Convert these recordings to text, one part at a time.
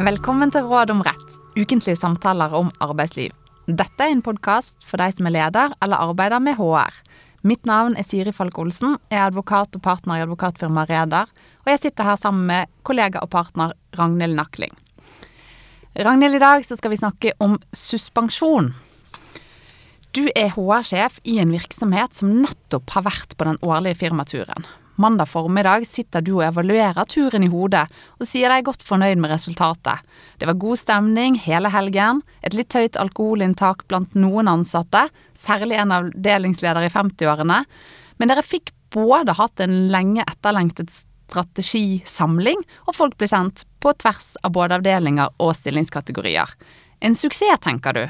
Velkommen til Råd om rett, ukentlige samtaler om arbeidsliv. Dette er en podkast for deg som er leder eller arbeider med HR. Mitt navn er Siri Falk Olsen, er advokat og partner i advokatfirmaet Reder, og jeg sitter her sammen med kollega og partner Ragnhild Nakling. Ragnhild, i dag skal vi snakke om suspensjon. Du er HR-sjef i en virksomhet som nettopp har vært på den årlige firmaturen. Mandag formiddag sitter du og evaluerer turen i hodet, og sier deg godt fornøyd med resultatet. Det var god stemning hele helgen, et litt høyt alkoholinntak blant noen ansatte, særlig en avdelingsleder i 50-årene, men dere fikk både hatt en lenge etterlengtet strategisamling, og folk ble sendt på tvers av både avdelinger og stillingskategorier. En suksess, tenker du,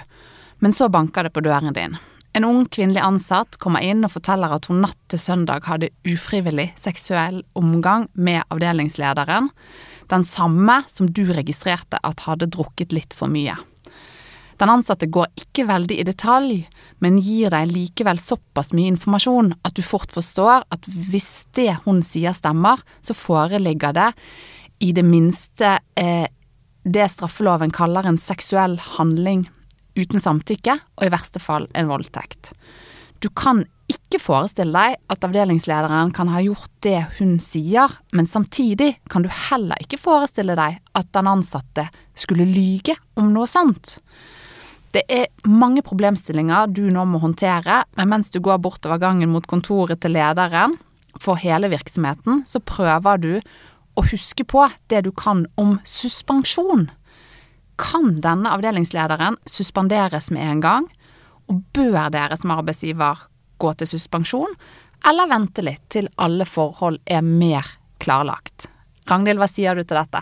men så banker det på døren din. En ung kvinnelig ansatt kommer inn og forteller at hun natt til søndag hadde ufrivillig seksuell omgang med avdelingslederen, den samme som du registrerte at hadde drukket litt for mye. Den ansatte går ikke veldig i detalj, men gir deg likevel såpass mye informasjon at du fort forstår at hvis det hun sier stemmer, så foreligger det i det minste eh, det straffeloven kaller en seksuell handling uten samtykke, og i verste fall en voldtekt. Du kan ikke forestille deg at avdelingslederen kan ha gjort det hun sier, men samtidig kan du heller ikke forestille deg at den ansatte skulle lyge om noe sånt. Det er mange problemstillinger du nå må håndtere, men mens du går bortover gangen mot kontoret til lederen for hele virksomheten, så prøver du å huske på det du kan om suspensjon. Kan denne avdelingslederen suspenderes med en gang, og bør dere som arbeidsgiver gå til suspensjon, eller vente litt til alle forhold er mer klarlagt? Ragnhild, hva sier du til dette?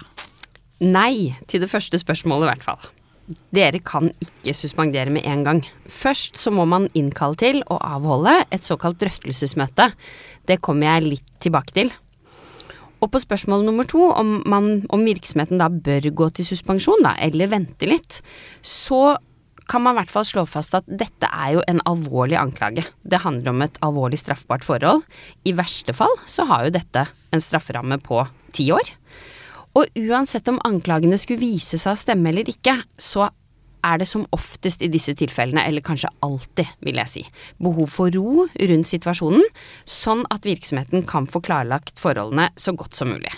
Nei til det første spørsmålet, i hvert fall. Dere kan ikke suspendere med en gang. Først så må man innkalle til og avholde et såkalt drøftelsesmøte. Det kommer jeg litt tilbake til. Og på spørsmål nummer to, om, man, om virksomheten da bør gå til suspensjon, da, eller vente litt, så kan man i hvert fall slå fast at dette er jo en alvorlig anklage. Det handler om et alvorlig straffbart forhold. I verste fall så har jo dette en strafferamme på ti år. Og uansett om anklagene skulle vise seg å stemme eller ikke, så er det som oftest i disse tilfellene, eller kanskje alltid, vil jeg si, behov for ro rundt situasjonen, sånn at virksomheten kan få klarlagt forholdene så godt som mulig.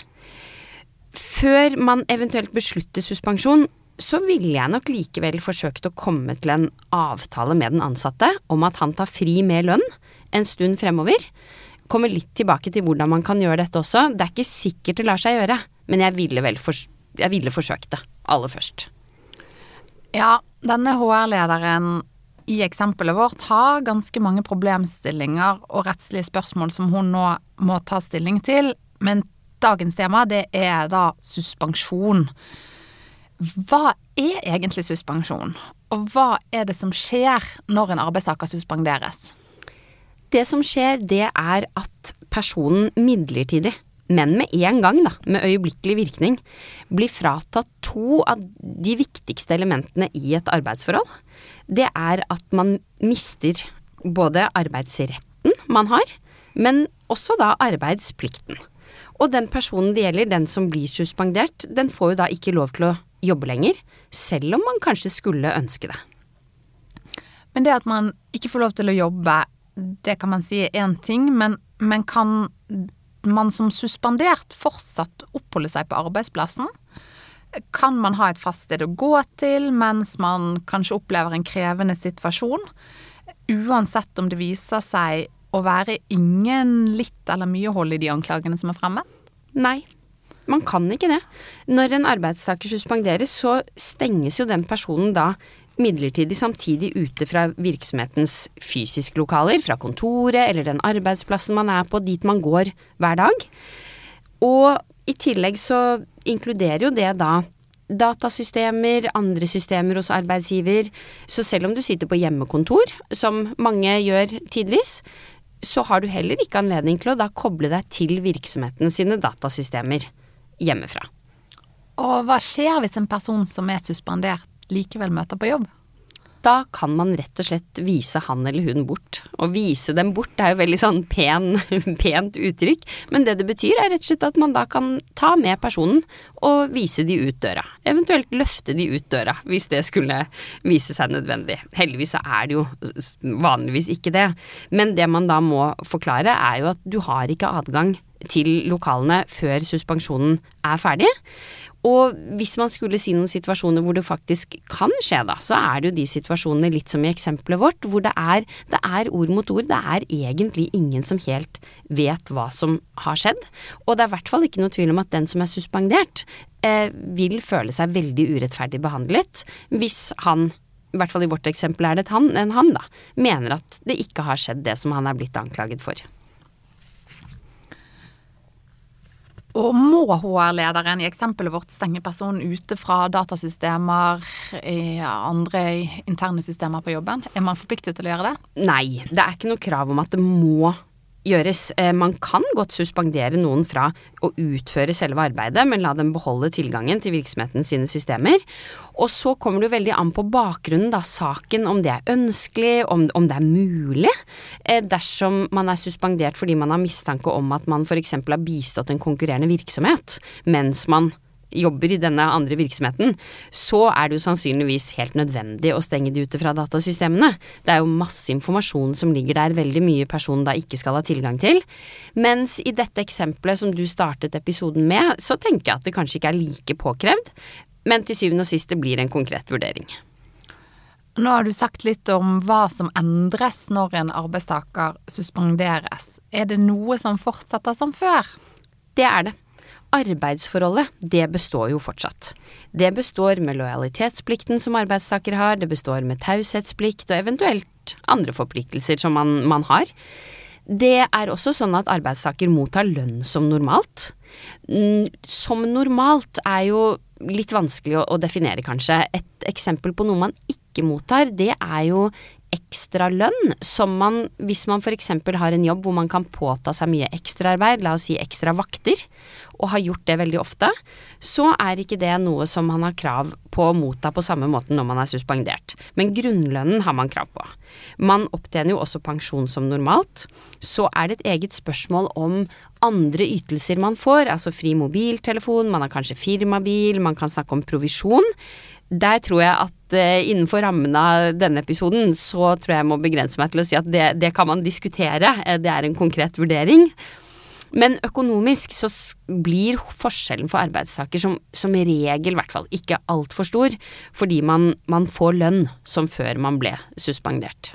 Før man eventuelt beslutter suspensjon, så ville jeg nok likevel forsøkt å komme til en avtale med den ansatte om at han tar fri med lønn en stund fremover. Kommer litt tilbake til hvordan man kan gjøre dette også. Det er ikke sikkert det lar seg gjøre, men jeg ville vel for, jeg ville forsøkt det aller først. Ja, denne HR-lederen i eksempelet vårt har ganske mange problemstillinger og rettslige spørsmål som hun nå må ta stilling til, men dagens tema det er da suspensjon. Hva er egentlig suspensjon, og hva er det som skjer når en arbeidstaker suspenderes? Det som skjer, det er at personen midlertidig men med en gang, da, med øyeblikkelig virkning, blir fratatt to av de viktigste elementene i et arbeidsforhold. Det er at man mister både arbeidsretten man har, men også da arbeidsplikten. Og den personen det gjelder, den som blir suspendert, den får jo da ikke lov til å jobbe lenger, selv om man kanskje skulle ønske det. Men det at man ikke får lov til å jobbe, det kan man si er én ting, men, men kan man som suspendert fortsatt oppholder seg på arbeidsplassen? Kan man ha et fast sted å gå til mens man kanskje opplever en krevende situasjon? Uansett om det viser seg å være ingen litt eller mye hold i de anklagene som er fremme? Nei, man kan ikke det. Når en arbeidstaker suspenderes, så stenges jo den personen da midlertidig samtidig ute fra virksomhetens fysiske lokaler, fra kontoret eller den arbeidsplassen man er på, dit man går hver dag. Og i tillegg så inkluderer jo det da datasystemer, andre systemer hos arbeidsgiver. Så selv om du sitter på hjemmekontor, som mange gjør tidvis, så har du heller ikke anledning til å da koble deg til virksomheten sine datasystemer hjemmefra. Og hva skjer hvis en person som er suspendert likevel møter på jobb? da kan man rett og slett vise han eller hun bort. Å vise dem bort er jo veldig sånn pen, pent uttrykk, men det det betyr er rett og slett at man da kan ta med personen og vise de ut døra. Eventuelt løfte de ut døra, hvis det skulle vise seg nødvendig. Heldigvis så er det jo vanligvis ikke det, men det man da må forklare er jo at du har ikke adgang til lokalene før suspensjonen er ferdig. Og hvis man skulle si noen situasjoner hvor det faktisk kan skje, da, så er det jo de situasjonene litt som i eksempelet vårt, hvor det er, det er ord mot ord. Det er egentlig ingen som helt vet hva som har skjedd. Og det er i hvert fall ikke noe tvil om at den som er suspendert, eh, vil føle seg veldig urettferdig behandlet hvis han i hvert fall i vårt eksempel er det han, en han, da, mener at det ikke har skjedd det som han er blitt anklaget for. Og må HR-lederen i eksempelet vårt stenge personen ute fra datasystemer, i andre interne systemer på jobben? Er man forpliktet til å gjøre det? Nei, det er ikke noe krav om at det må gjøres. Eh, man kan godt suspendere noen fra å utføre selve arbeidet, men la dem beholde tilgangen til virksomheten sine systemer. Og så kommer det jo veldig an på bakgrunnen, da, saken, om det er ønskelig, om, om det er mulig. Eh, dersom man er suspendert fordi man har mistanke om at man f.eks. har bistått en konkurrerende virksomhet mens man jobber i denne andre virksomheten, så er det jo sannsynligvis helt nødvendig å stenge de ute fra datasystemene. Det er jo masse informasjon som ligger der, veldig mye personen da ikke skal ha tilgang til. Mens i dette eksempelet som du startet episoden med, så tenker jeg at det kanskje ikke er like påkrevd, men til syvende og sist det blir en konkret vurdering. Nå har du sagt litt om hva som endres når en arbeidstaker suspenderes. Er det noe som fortsetter som før? Det er det arbeidsforholdet, det består jo fortsatt. Det består med lojalitetsplikten som arbeidstaker har, det består med taushetsplikt og eventuelt andre forpliktelser som man, man har. Det er også sånn at arbeidstaker mottar lønn som normalt. Mm, som normalt er jo litt vanskelig å, å definere, kanskje. Et eksempel på noe man ikke mottar, det er jo ekstra lønn som man, hvis man f.eks. har en jobb hvor man kan påta seg mye ekstraarbeid, la oss si ekstra vakter, og har gjort det veldig ofte, så er ikke det noe som man har krav på å motta på samme måte når man er suspendert. Men grunnlønnen har man krav på. Man opptjener jo også pensjon som normalt. Så er det et eget spørsmål om andre ytelser man får, altså fri mobiltelefon, man har kanskje firmabil, man kan snakke om provisjon. Der tror jeg at uh, innenfor rammen av denne episoden, så tror jeg jeg må begrense meg til å si at det, det kan man diskutere. Eh, det er en konkret vurdering. Men økonomisk så blir forskjellen for arbeidstaker som, som regel, i hvert fall, ikke altfor stor, fordi man, man får lønn som før man ble suspendert.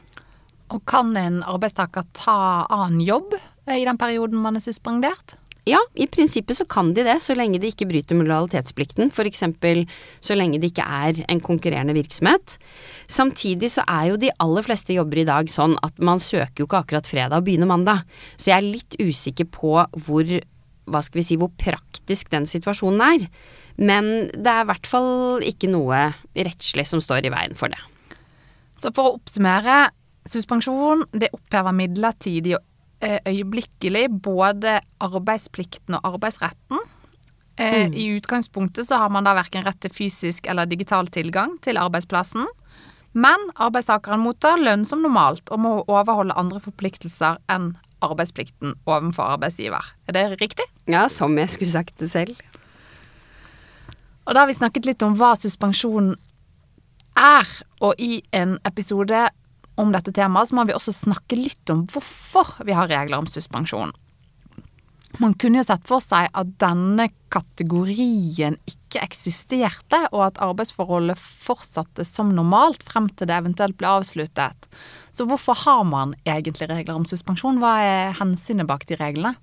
Og kan en arbeidstaker ta annen jobb i den perioden man er suspendert? Ja, i prinsippet så kan de det, så lenge de ikke bryter med lojalitetsplikten. F.eks. så lenge det ikke er en konkurrerende virksomhet. Samtidig så er jo de aller fleste jobber i dag sånn at man søker jo ikke akkurat fredag og begynner mandag. Så jeg er litt usikker på hvor, hva skal vi si, hvor praktisk den situasjonen er. Men det er i hvert fall ikke noe rettslig som står i veien for det. Så for å oppsummere, suspensjon det opphever midlertidig og øyeblikkelig både arbeidsplikten og arbeidsretten. Eh, mm. I utgangspunktet så har man da verken rett til fysisk eller digital tilgang til arbeidsplassen. Men arbeidstakeren mottar lønn som normalt og må overholde andre forpliktelser enn arbeidsplikten overfor arbeidsgiver. Er det riktig? Ja, som jeg skulle sagt det selv. Og da har vi snakket litt om hva suspensjon er, og i en episode om dette temaet, så må vi også snakke litt om hvorfor vi har regler om suspensjon. Man kunne jo sett for seg at denne kategorien ikke eksisterte, og at arbeidsforholdet fortsatte som normalt frem til det eventuelt ble avsluttet. Så hvorfor har man egentlig regler om suspensjon? Hva er hensynet bak de reglene?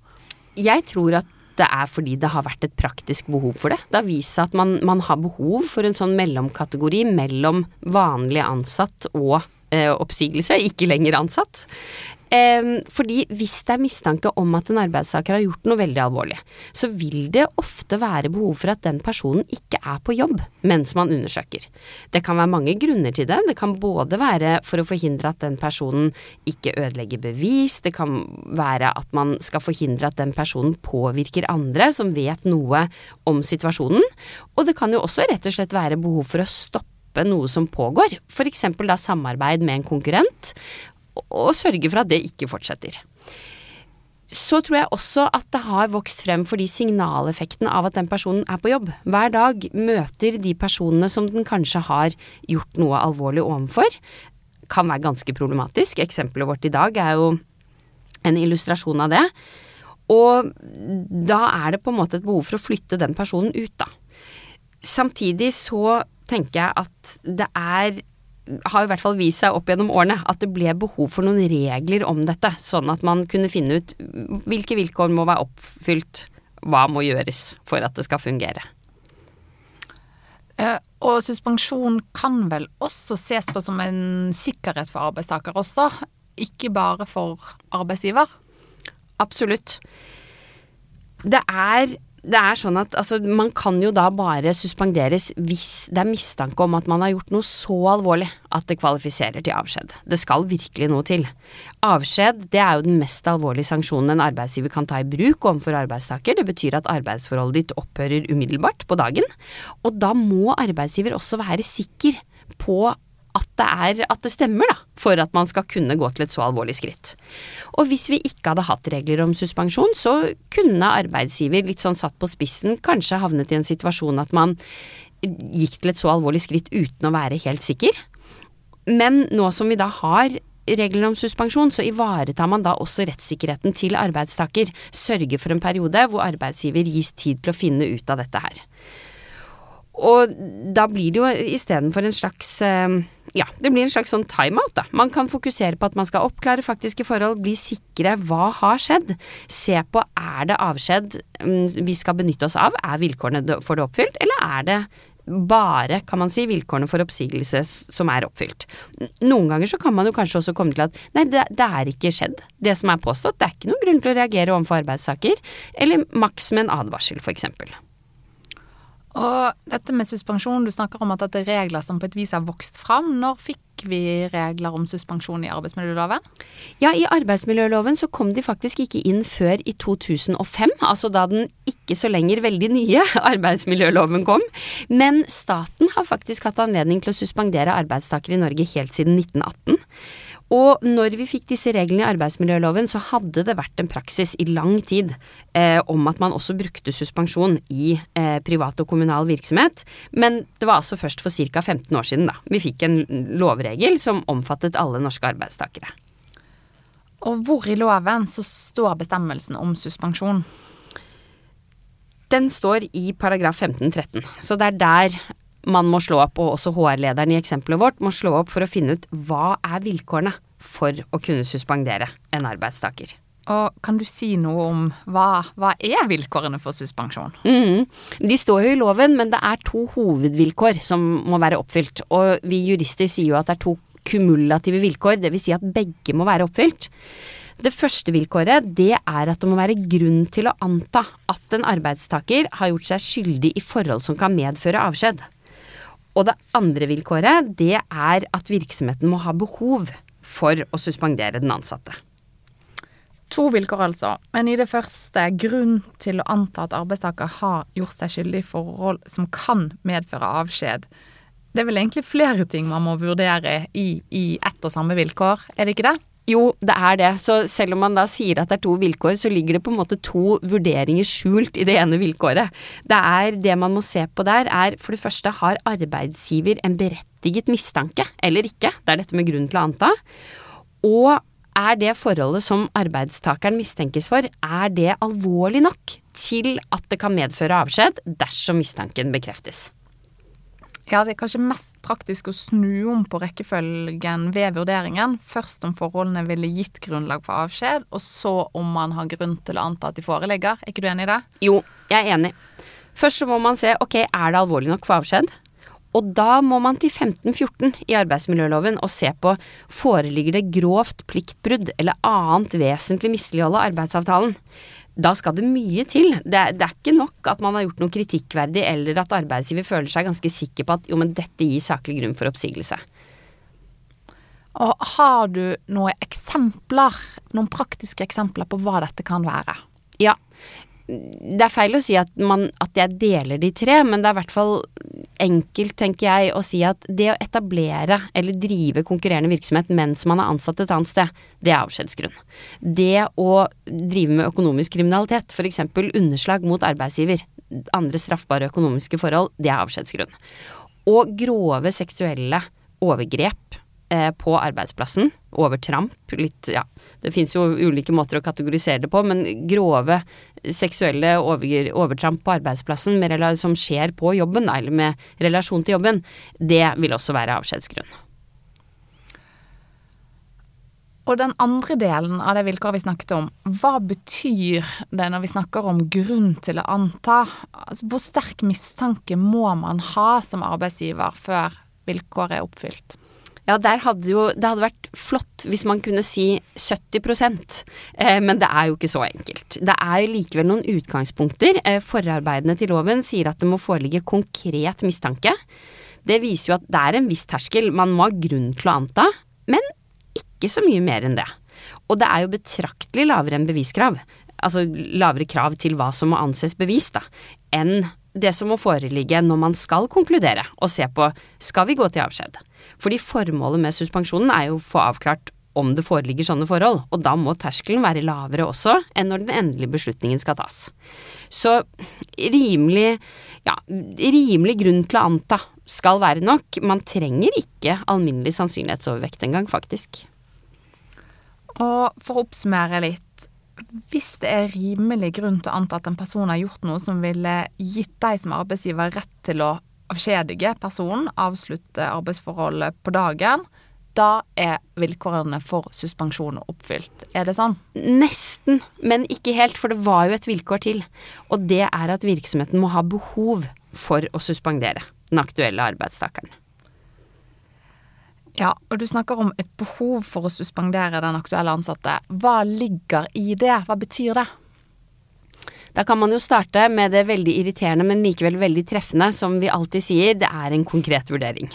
Jeg tror at det er fordi det har vært et praktisk behov for det. Det har vist seg at man, man har behov for en sånn mellomkategori mellom vanlig ansatt og oppsigelse, ikke lenger ansatt. Eh, fordi hvis det er mistanke om at en arbeidstaker har gjort noe veldig alvorlig, så vil det ofte være behov for at den personen ikke er på jobb mens man undersøker. Det kan være mange grunner til det. Det kan både være for å forhindre at den personen ikke ødelegger bevis, det kan være at man skal forhindre at den personen påvirker andre som vet noe om situasjonen, og det kan jo også rett og slett være behov for å stoppe stoppe noe som pågår, f.eks. da samarbeid med en konkurrent, og, sørge for at det ikke fortsetter så tror jeg også at det har vokst frem fordi signaleffekten av at den personen er på jobb, hver dag møter de personene som den kanskje har gjort noe alvorlig overfor, kan være ganske problematisk. Eksempelet vårt i dag er jo en illustrasjon av det. Og da er det på en måte et behov for å flytte den personen ut, da. Samtidig så tenker jeg at det er har i hvert fall vist seg opp gjennom årene at det ble behov for noen regler om dette, sånn at man kunne finne ut hvilke vilkår må være oppfylt, hva må gjøres for at det skal fungere. Eh, og suspensjon kan vel også ses på som en sikkerhet for arbeidstaker også, ikke bare for arbeidsgiver? Absolutt. Det er det er sånn at altså, man kan jo da bare suspenderes hvis det er mistanke om at man har gjort noe så alvorlig at det kvalifiserer til avskjed. Det skal virkelig noe til. Avskjed det er jo den mest alvorlige sanksjonen en arbeidsgiver kan ta i bruk overfor arbeidstaker. Det betyr at arbeidsforholdet ditt opphører umiddelbart på dagen. Og da må arbeidsgiver også være sikker på at det, er, at det stemmer, da, for at man skal kunne gå til et så alvorlig skritt. Og hvis vi ikke hadde hatt regler om suspensjon, så kunne arbeidsgiver, litt sånn satt på spissen, kanskje havnet i en situasjon at man gikk til et så alvorlig skritt uten å være helt sikker. Men nå som vi da har regler om suspensjon, så ivaretar man da også rettssikkerheten til arbeidstaker. Sørger for en periode hvor arbeidsgiver gis tid til å finne ut av dette her. Og da blir det jo istedenfor en slags eh, Ja, det blir en slags sånn timeout, da. Man kan fokusere på at man skal oppklare faktiske forhold, bli sikre hva har skjedd. Se på er det avskjed mm, vi skal benytte oss av, er vilkårene for det oppfylt, eller er det bare, kan man si, vilkårene for oppsigelse som er oppfylt. Noen ganger så kan man jo kanskje også komme til at nei, det, det er ikke skjedd, det som er påstått. Det er ikke noen grunn til å reagere overfor arbeidssaker. eller maks med en advarsel, for eksempel. Og dette med suspensjon, du snakker om at dette er regler som på et vis har vokst fram. Når fikk vi regler om suspensjon i arbeidsmiljøloven? Ja, i arbeidsmiljøloven så kom de faktisk ikke inn før i 2005, altså da den ikke så lenger veldig nye arbeidsmiljøloven kom. Men staten har faktisk hatt anledning til å suspendere arbeidstakere i Norge helt siden 1918. Og når vi fikk disse reglene i arbeidsmiljøloven, så hadde det vært en praksis i lang tid eh, om at man også brukte suspensjon i eh, privat og kommunal virksomhet. Men det var altså først for ca. 15 år siden da vi fikk en lovregel som omfattet alle norske arbeidstakere. Og hvor i loven så står bestemmelsen om suspensjon? Den står i paragraf 15-13, så det er der man må slå opp, og også HR-lederen i eksempelet vårt må slå opp for å finne ut hva er vilkårene for å kunne suspendere en arbeidstaker. Og kan du si noe om hva, hva er vilkårene for suspensjon? Mm. De står jo i loven, men det er to hovedvilkår som må være oppfylt. Og vi jurister sier jo at det er to kumulative vilkår, dvs. Si at begge må være oppfylt. Det første vilkåret det er at det må være grunn til å anta at en arbeidstaker har gjort seg skyldig i forhold som kan medføre avskjed. Og det andre vilkåret, det er at virksomheten må ha behov for å suspendere den ansatte. To vilkår altså, men i det første grunn til å anta at arbeidstaker har gjort seg skyldig i forhold som kan medføre avskjed. Det er vel egentlig flere ting man må vurdere i, i ett og samme vilkår, er det ikke det? Jo, det er det. Så selv om man da sier at det er to vilkår, så ligger det på en måte to vurderinger skjult i det ene vilkåret. Det er det man må se på der, er for det første har arbeidsgiver en berettiget mistanke eller ikke? Det er dette med grunn til å anta. Og er det forholdet som arbeidstakeren mistenkes for, er det alvorlig nok til at det kan medføre avskjed dersom mistanken bekreftes? Ja, det er kanskje mest praktisk å snu om på rekkefølgen ved vurderingen. Først om forholdene ville gitt grunnlag for avskjed, og så om man har grunn til å anta at de foreligger. Er ikke du enig i det? Jo, jeg er enig. Først så må man se ok, er det alvorlig nok for avskjed? Og da må man til 1514 i arbeidsmiljøloven og se på foreligger det grovt pliktbrudd eller annet vesentlig mislighold av arbeidsavtalen da skal det mye til. Det, det, er ikke nok at man har gjort noe kritikkverdig, eller at arbeidsgiver føler seg ganske sikker på at jo, men dette gir saklig grunn for oppsigelse. Og har du noen eksempler, noen praktiske eksempler på hva dette kan være? Ja. Det er feil å si at, man, at jeg deler de tre, men det er i hvert fall enkelt, tenker jeg, å si at det å etablere eller drive konkurrerende virksomhet mens man er ansatt et annet sted, det er avskjedsgrunn. Det å drive med økonomisk kriminalitet, f.eks. underslag mot arbeidsgiver, andre straffbare økonomiske forhold, det er avskjedsgrunn. Og grove seksuelle overgrep på arbeidsplassen, overtramp, litt ja, det fins jo ulike måter å kategorisere det på, men grove seksuelle over, overtramp på arbeidsplassen som skjer på jobben, eller med relasjon til jobben, det vil også være avskjedsgrunn. Og den andre delen av det vilkåret vi snakket om, hva betyr det når vi snakker om grunn til å anta? Altså, hvor sterk mistanke må man ha som arbeidsgiver før vilkåret er oppfylt? Ja, der hadde jo Det hadde vært flott hvis man kunne si 70 eh, men det er jo ikke så enkelt. Det er likevel noen utgangspunkter. Eh, forarbeidene til loven sier at det må foreligge konkret mistanke. Det viser jo at det er en viss terskel. Man må ha grunn til å anta, men ikke så mye mer enn det. Og det er jo betraktelig lavere enn beviskrav. Altså lavere krav til hva som må anses bevist, da, enn det som må foreligge når man skal konkludere og se på skal vi gå til avskjed. Fordi formålet med suspensjonen er jo å få avklart om det foreligger sånne forhold, og da må terskelen være lavere også enn når den endelige beslutningen skal tas. Så rimelig, ja, rimelig grunn til å anta skal være nok. Man trenger ikke alminnelig sannsynlighetsovervekt engang, faktisk. Og for å oppsummere litt, hvis det er rimelig grunn til å anta at en person har gjort noe som ville gitt deg som arbeidsgiver rett til å avskjedige personen, avslutte arbeidsforholdet på dagen, da er vilkårene for suspensjon oppfylt. Er det sånn? Nesten, men ikke helt, for det var jo et vilkår til. Og det er at virksomheten må ha behov for å suspendere den aktuelle arbeidstakeren. Ja, og du snakker om et behov for å suspendere den aktuelle ansatte. Hva ligger i det? Hva betyr det? Da kan man jo starte med det veldig irriterende, men likevel veldig treffende, som vi alltid sier, det er en konkret vurdering.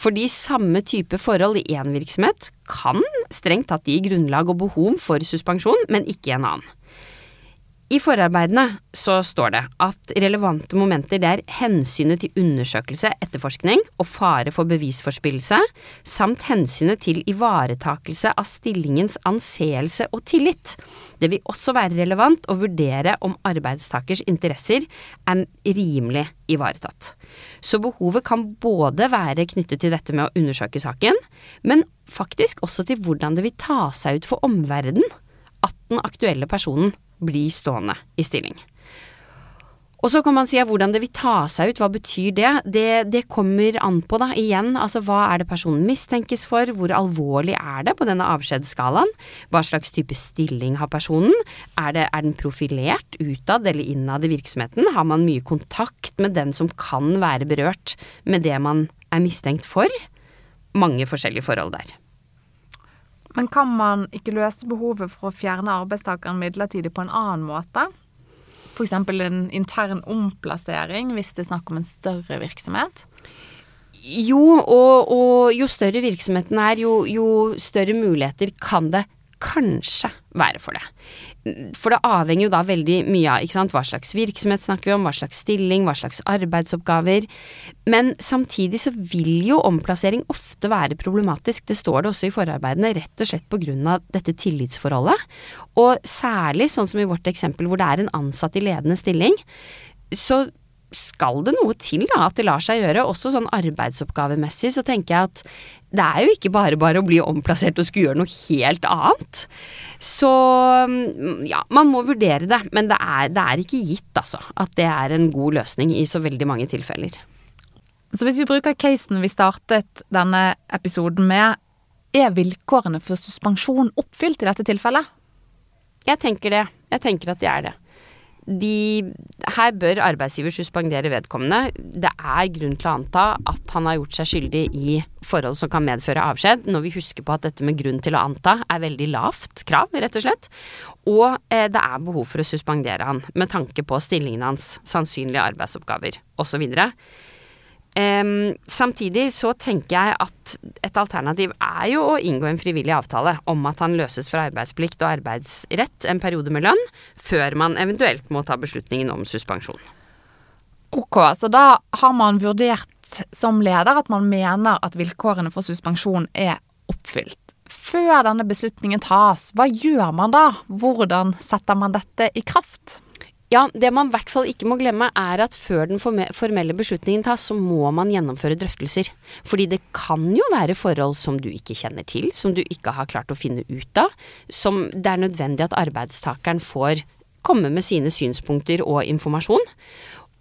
Fordi samme type forhold i én virksomhet kan strengt tatt gi grunnlag og behov for suspensjon, men ikke i en annen. I forarbeidene så står det at relevante momenter det er hensynet til undersøkelse, etterforskning og fare for bevisforspillelse, samt hensynet til ivaretakelse av stillingens anseelse og tillit. Det vil også være relevant å vurdere om arbeidstakers interesser er rimelig ivaretatt. Så behovet kan både være knyttet til dette med å undersøke saken, men faktisk også til hvordan det vil ta seg ut for omverdenen at den aktuelle personen bli stående i stilling. Og så kan man si at hvordan det vil ta seg ut, hva betyr det? Det, det kommer an på, da, igjen, altså hva er det personen mistenkes for, hvor alvorlig er det på denne avskjedsskalaen, hva slags type stilling har personen, er, det, er den profilert utad eller innad i virksomheten, har man mye kontakt med den som kan være berørt med det man er mistenkt for? Mange forskjellige forhold der. Men kan man ikke løse behovet for å fjerne arbeidstakeren midlertidig på en annen måte? F.eks. en intern omplassering hvis det er snakk om en større virksomhet? Jo, og, og jo større virksomheten er, jo, jo større muligheter kan det kanskje være for det. For det avhenger jo da veldig mye av ikke sant, hva slags virksomhet snakker vi om, hva slags stilling, hva slags arbeidsoppgaver. Men samtidig så vil jo omplassering ofte være problematisk. Det står det også i forarbeidene, rett og slett av dette tillitsforholdet. Og særlig sånn som i vårt eksempel hvor det er en ansatt i ledende stilling. Så skal det noe til da, at det lar seg gjøre. Også sånn arbeidsoppgavemessig så tenker jeg at det er jo ikke bare bare å bli omplassert og skulle gjøre noe helt annet. Så mm, ja, man må vurdere det. Men det er, det er ikke gitt, altså, at det er en god løsning i så veldig mange tilfeller. Så hvis vi bruker casen vi startet denne episoden med, er vilkårene for suspensjon oppfylt i dette tilfellet? Jeg tenker det. Jeg tenker at de er det de, her bør arbeidsgiver suspendere vedkommende. Det er grunn til å anta at han har gjort seg skyldig i forhold som kan medføre avskjed, når vi husker på at dette med grunn til å anta er veldig lavt krav, rett og slett. Og eh, det er behov for å suspendere han med tanke på stillingen hans, sannsynlige arbeidsoppgaver osv. Um, samtidig så tenker jeg at et alternativ er jo å inngå en frivillig avtale om at han løses fra arbeidsplikt og arbeidsrett en periode med lønn, før man eventuelt må ta beslutningen om suspensjon. Ok, så da har man vurdert som leder at man mener at vilkårene for suspensjon er oppfylt. Før denne beslutningen tas, hva gjør man da? Hvordan setter man dette i kraft? Ja, det man i hvert fall ikke må glemme, er at før den formelle beslutningen tas, så må man gjennomføre drøftelser. Fordi det kan jo være forhold som du ikke kjenner til, som du ikke har klart å finne ut av, som det er nødvendig at arbeidstakeren får komme med sine synspunkter og informasjon.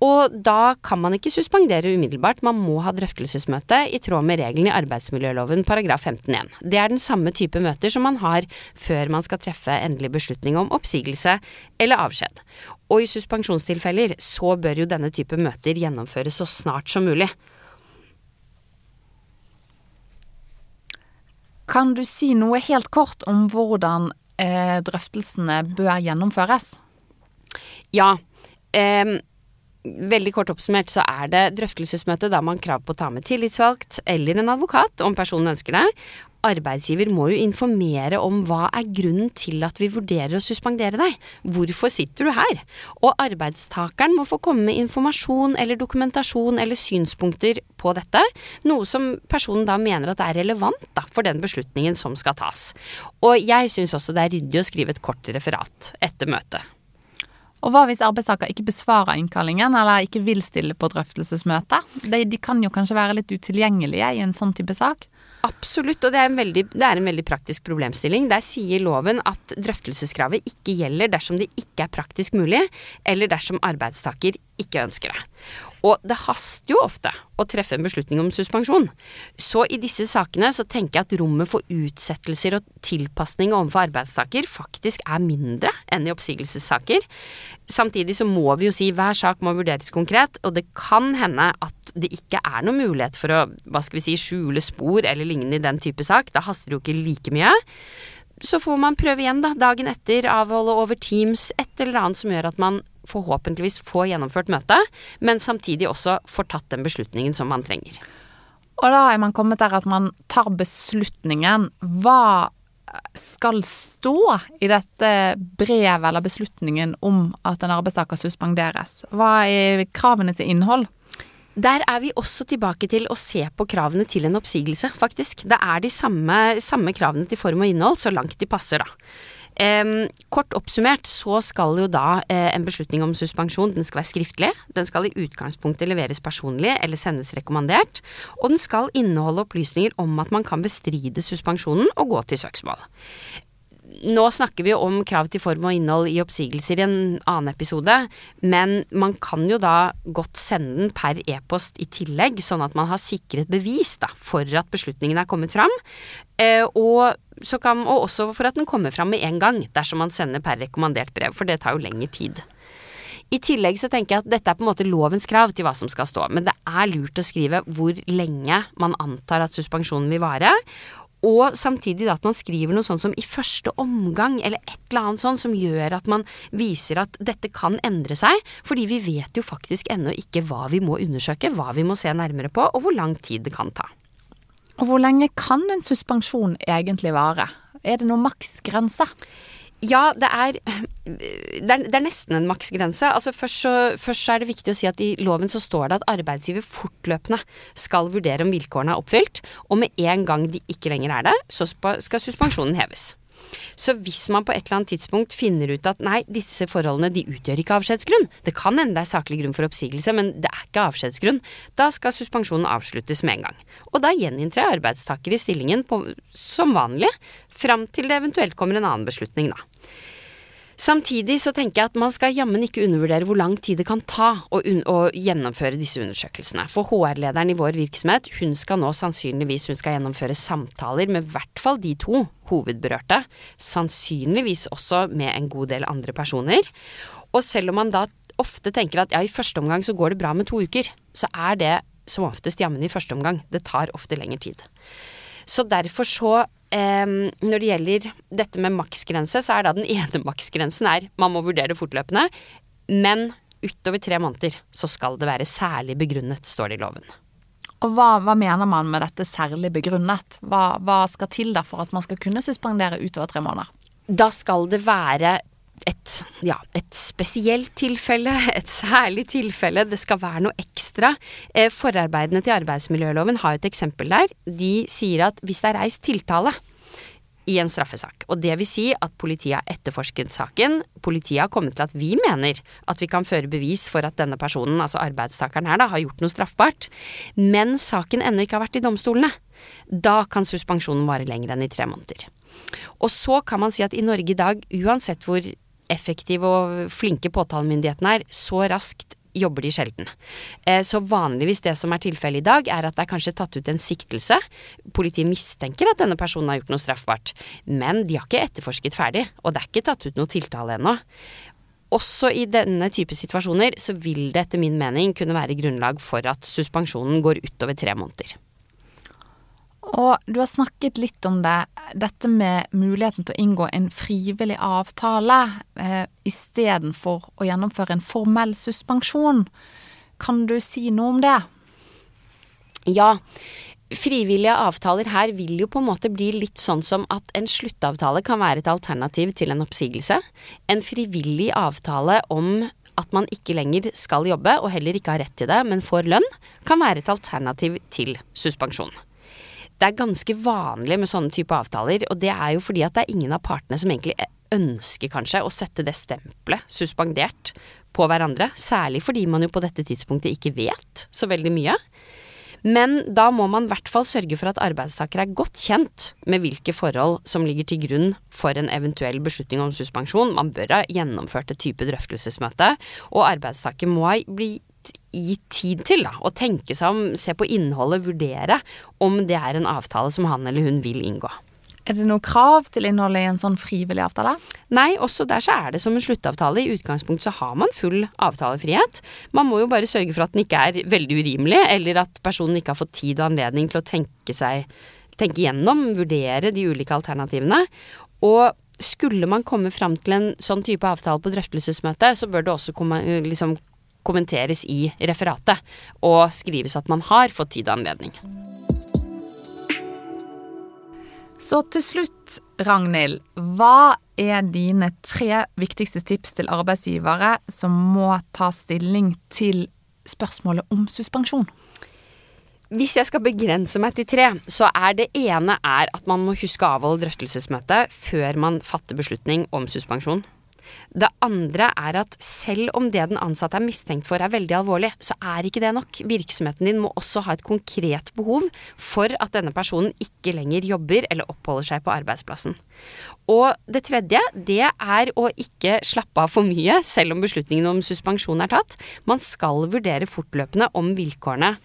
Og da kan man ikke suspendere umiddelbart, man må ha drøftelsesmøte i tråd med reglene i arbeidsmiljøloven paragraf 15-1. Det er den samme type møter som man har før man skal treffe endelig beslutning om oppsigelse eller avskjed. Og i suspensjonstilfeller så bør jo denne type møter gjennomføres så snart som mulig. Kan du si noe helt kort om hvordan eh, drøftelsene bør gjennomføres? Ja. Eh, Veldig kort oppsummert så er det drøftelsesmøte da man har krav på å ta med tillitsvalgt eller en advokat om personen ønsker det. Arbeidsgiver må jo informere om hva er grunnen til at vi vurderer å suspendere deg. Hvorfor sitter du her? Og arbeidstakeren må få komme med informasjon eller dokumentasjon eller synspunkter på dette, noe som personen da mener at er relevant da, for den beslutningen som skal tas. Og jeg syns også det er ryddig å skrive et kort referat etter møtet. Og hva hvis arbeidstaker ikke besvarer innkallingen eller ikke vil stille på drøftelsesmøte? De, de, kan jo kanskje være litt utilgjengelige i en sånn type sak? Absolutt, og det er, veldig, det er, en veldig praktisk problemstilling. Der sier loven at drøftelseskravet ikke gjelder dersom det ikke er praktisk mulig, eller dersom arbeidstaker ikke ønsker det. Og det haster jo ofte å treffe en beslutning om suspensjon. Så i disse sakene så tenker jeg at rommet for utsettelser og tilpasning overfor arbeidstaker faktisk er mindre enn i oppsigelsessaker. Samtidig så må vi jo si hver sak må vurderes konkret, og det kan hende at det ikke er noen mulighet for å hva skal vi si, skjule spor eller lignende i den type sak. Da haster det jo ikke like mye så får man prøve igjen, da, dagen etter, avholde over Teams, et eller annet som gjør at man forhåpentligvis få gjennomført møtet, men samtidig også får tatt den beslutningen som man trenger. Og da er man kommet der at man tar beslutningen. Hva skal stå i dette brevet eller beslutningen om at en arbeidstaker suspenderes? Hva er kravene til innhold? Der er vi også tilbake til å se på kravene til en oppsigelse, faktisk. Det er de samme, samme kravene til form og innhold, så langt de passer, da. Um, kort oppsummert så skal jo da uh, en beslutning om suspensjon den skal være skriftlig. Den skal i utgangspunktet leveres personlig eller sendes rekommandert. Og den skal inneholde opplysninger om at man kan bestride suspensjonen og gå til søksmål nå snakker vi jo om krav til form og innhold i oppsigelser i en annen episode, men man kan jo da godt sende den per e-post i tillegg, sånn at man har sikret bevis da, for at beslutningen er kommet fram. Eh, og, kan, og også for at den kommer fram med en gang, dersom man sender per rekommandert brev, for det tar jo lengre tid. I tillegg så tenker jeg at dette er på en måte lovens krav til hva som skal stå, men det er lurt å skrive hvor lenge man antar at suspensjonen vil vare, og samtidig da at man skriver noe sånn som i første omgang, eller et eller annet sånn som gjør at man viser at dette kan endre seg, fordi vi vet jo faktisk ennå ikke hva vi må undersøke, hva vi må se nærmere på, og hvor lang tid det kan ta. Og hvor lenge kan en suspensjon egentlig vare? Er det noen maksgrense? Ja, det er, det er, det er nesten en maksgrense. Altså først så, først så, er det viktig å si at i loven så står det at arbeidsgiver fortløpende skal vurdere om vilkårene er oppfylt, og med en gang de ikke lenger er det, så skal suspensjonen heves. Så hvis man på et eller annet tidspunkt finner ut at nei, disse forholdene de utgjør ikke avskjedsgrunn, det kan hende det er saklig grunn for oppsigelse, men det er ikke avskjedsgrunn, da skal suspensjonen avsluttes med en gang. Og da gjeninntrer arbeidstaker i stillingen på, som vanlig, fram til det eventuelt kommer en annen beslutning, da. Samtidig så tenker jeg at man skal jammen ikke undervurdere hvor lang tid det kan ta å, å gjennomføre disse undersøkelsene. For HR-lederen i vår virksomhet, hun skal nå sannsynligvis hun skal gjennomføre samtaler med i hvert fall de to hovedberørte. Sannsynligvis også med en god del andre personer. Og selv om man da ofte tenker at ja, i første omgang så går det bra med to uker, så er det som oftest jammen i første omgang. Det tar ofte lengre tid. Så derfor så Um, når det gjelder dette med maksgrense, så er da den ene maksgrensen er man må vurdere det fortløpende, men utover tre måneder så skal det være særlig begrunnet, står det i loven. Og hva, hva, mener man med dette særlig begrunnet? Hva, hva skal til da for at man skal kunne suspendere utover tre måneder? Da skal det være et, ja, et spesielt tilfelle, et særlig tilfelle. Det skal være noe ekstra. Eh, forarbeidene til arbeidsmiljøloven har et eksempel der. De sier at hvis det er reist tiltale i en straffesak. Og det vil si at politiet har etterforsket saken. Politiet har kommet til at vi mener at vi kan føre bevis for at denne personen, altså arbeidstakeren her, da, har gjort noe straffbart. Men saken ennå ikke har vært i domstolene. Da kan suspensjonen vare lenger enn i tre måneder. Og så kan man si at i Norge i dag, uansett hvor effektive og flinke påtalemyndighetene er, så raskt jobber de sjelden. Eh, så vanligvis det som er tilfellet i dag, er at det er kanskje tatt ut en siktelse. Politiet mistenker at denne personen har gjort noe straffbart, men de har ikke etterforsket ferdig, og det er ikke tatt ut noe tiltale ennå. Også i denne type situasjoner så vil det etter min mening kunne være grunnlag for at suspensjonen går utover tre måneder. Og du har snakket litt om det, dette med muligheten til å inngå en frivillig avtale eh, istedenfor å gjennomføre en formell suspensjon. Kan du si noe om det? Ja. Frivillige avtaler her vil jo på en måte bli litt sånn som at en sluttavtale kan være et alternativ til en oppsigelse. En frivillig avtale om at man ikke lenger skal jobbe, og heller ikke har rett til det, men får lønn, kan være et alternativ til suspensjon. Det er ganske vanlig med sånne type avtaler, og det er jo fordi at det er ingen av partene som egentlig ønsker kanskje å sette det stempelet suspendert på hverandre. Særlig fordi man jo på dette tidspunktet ikke vet så veldig mye. Men da må man i hvert fall sørge for at arbeidstaker er godt kjent med hvilke forhold som ligger til grunn for en eventuell beslutning om suspensjon. Man bør ha gjennomført et type drøftelsesmøte, og arbeidstaker må bli gi tid til, da, å tenke seg om, se på innholdet, vurdere om det er en avtale som han eller hun vil inngå. Er det noe krav til innholdet i en sånn frivillig avtale? Nei, også der så er det som en sluttavtale. I utgangspunktet så har man full avtalefrihet. Man må jo bare sørge for at den ikke er veldig urimelig, eller at personen ikke har fått tid og anledning til å tenke seg tenke gjennom, vurdere de ulike alternativene. Og skulle man komme fram til en sånn type avtale på drøftelsesmøte, så bør det også komme, liksom, kommenteres i referatet, og skrives at man har fått tid og anledning. Så til slutt, Ragnhild. Hva er dine tre viktigste tips til arbeidsgivere som må ta stilling til spørsmålet om suspensjon? Hvis jeg skal begrense meg til tre, så er det ene er at man må huske å avholde drøftelsesmøte før man fatter beslutning om suspensjon. Det andre er at selv om det den ansatte er mistenkt for er veldig alvorlig, så er ikke det nok. Virksomheten din må også ha et konkret behov for at denne personen ikke lenger jobber eller oppholder seg på arbeidsplassen. Og det tredje, det er å ikke slappe av for mye, selv om beslutningen om suspensjon er tatt. Man skal vurdere fortløpende om vilkårene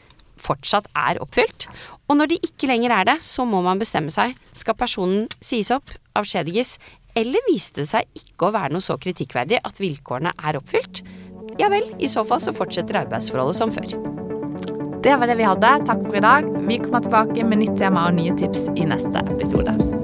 fortsatt er oppfylt. Og når de ikke lenger er det, så må man bestemme seg. Skal personen sies opp, avskjediges, eller viste det seg ikke å være noe så kritikkverdig at vilkårene er oppfylt? Ja vel, i så fall så fortsetter arbeidsforholdet som før. Det var det vi hadde. Takk for i dag. Vi kommer tilbake med nytt tema og nye tips i neste episode.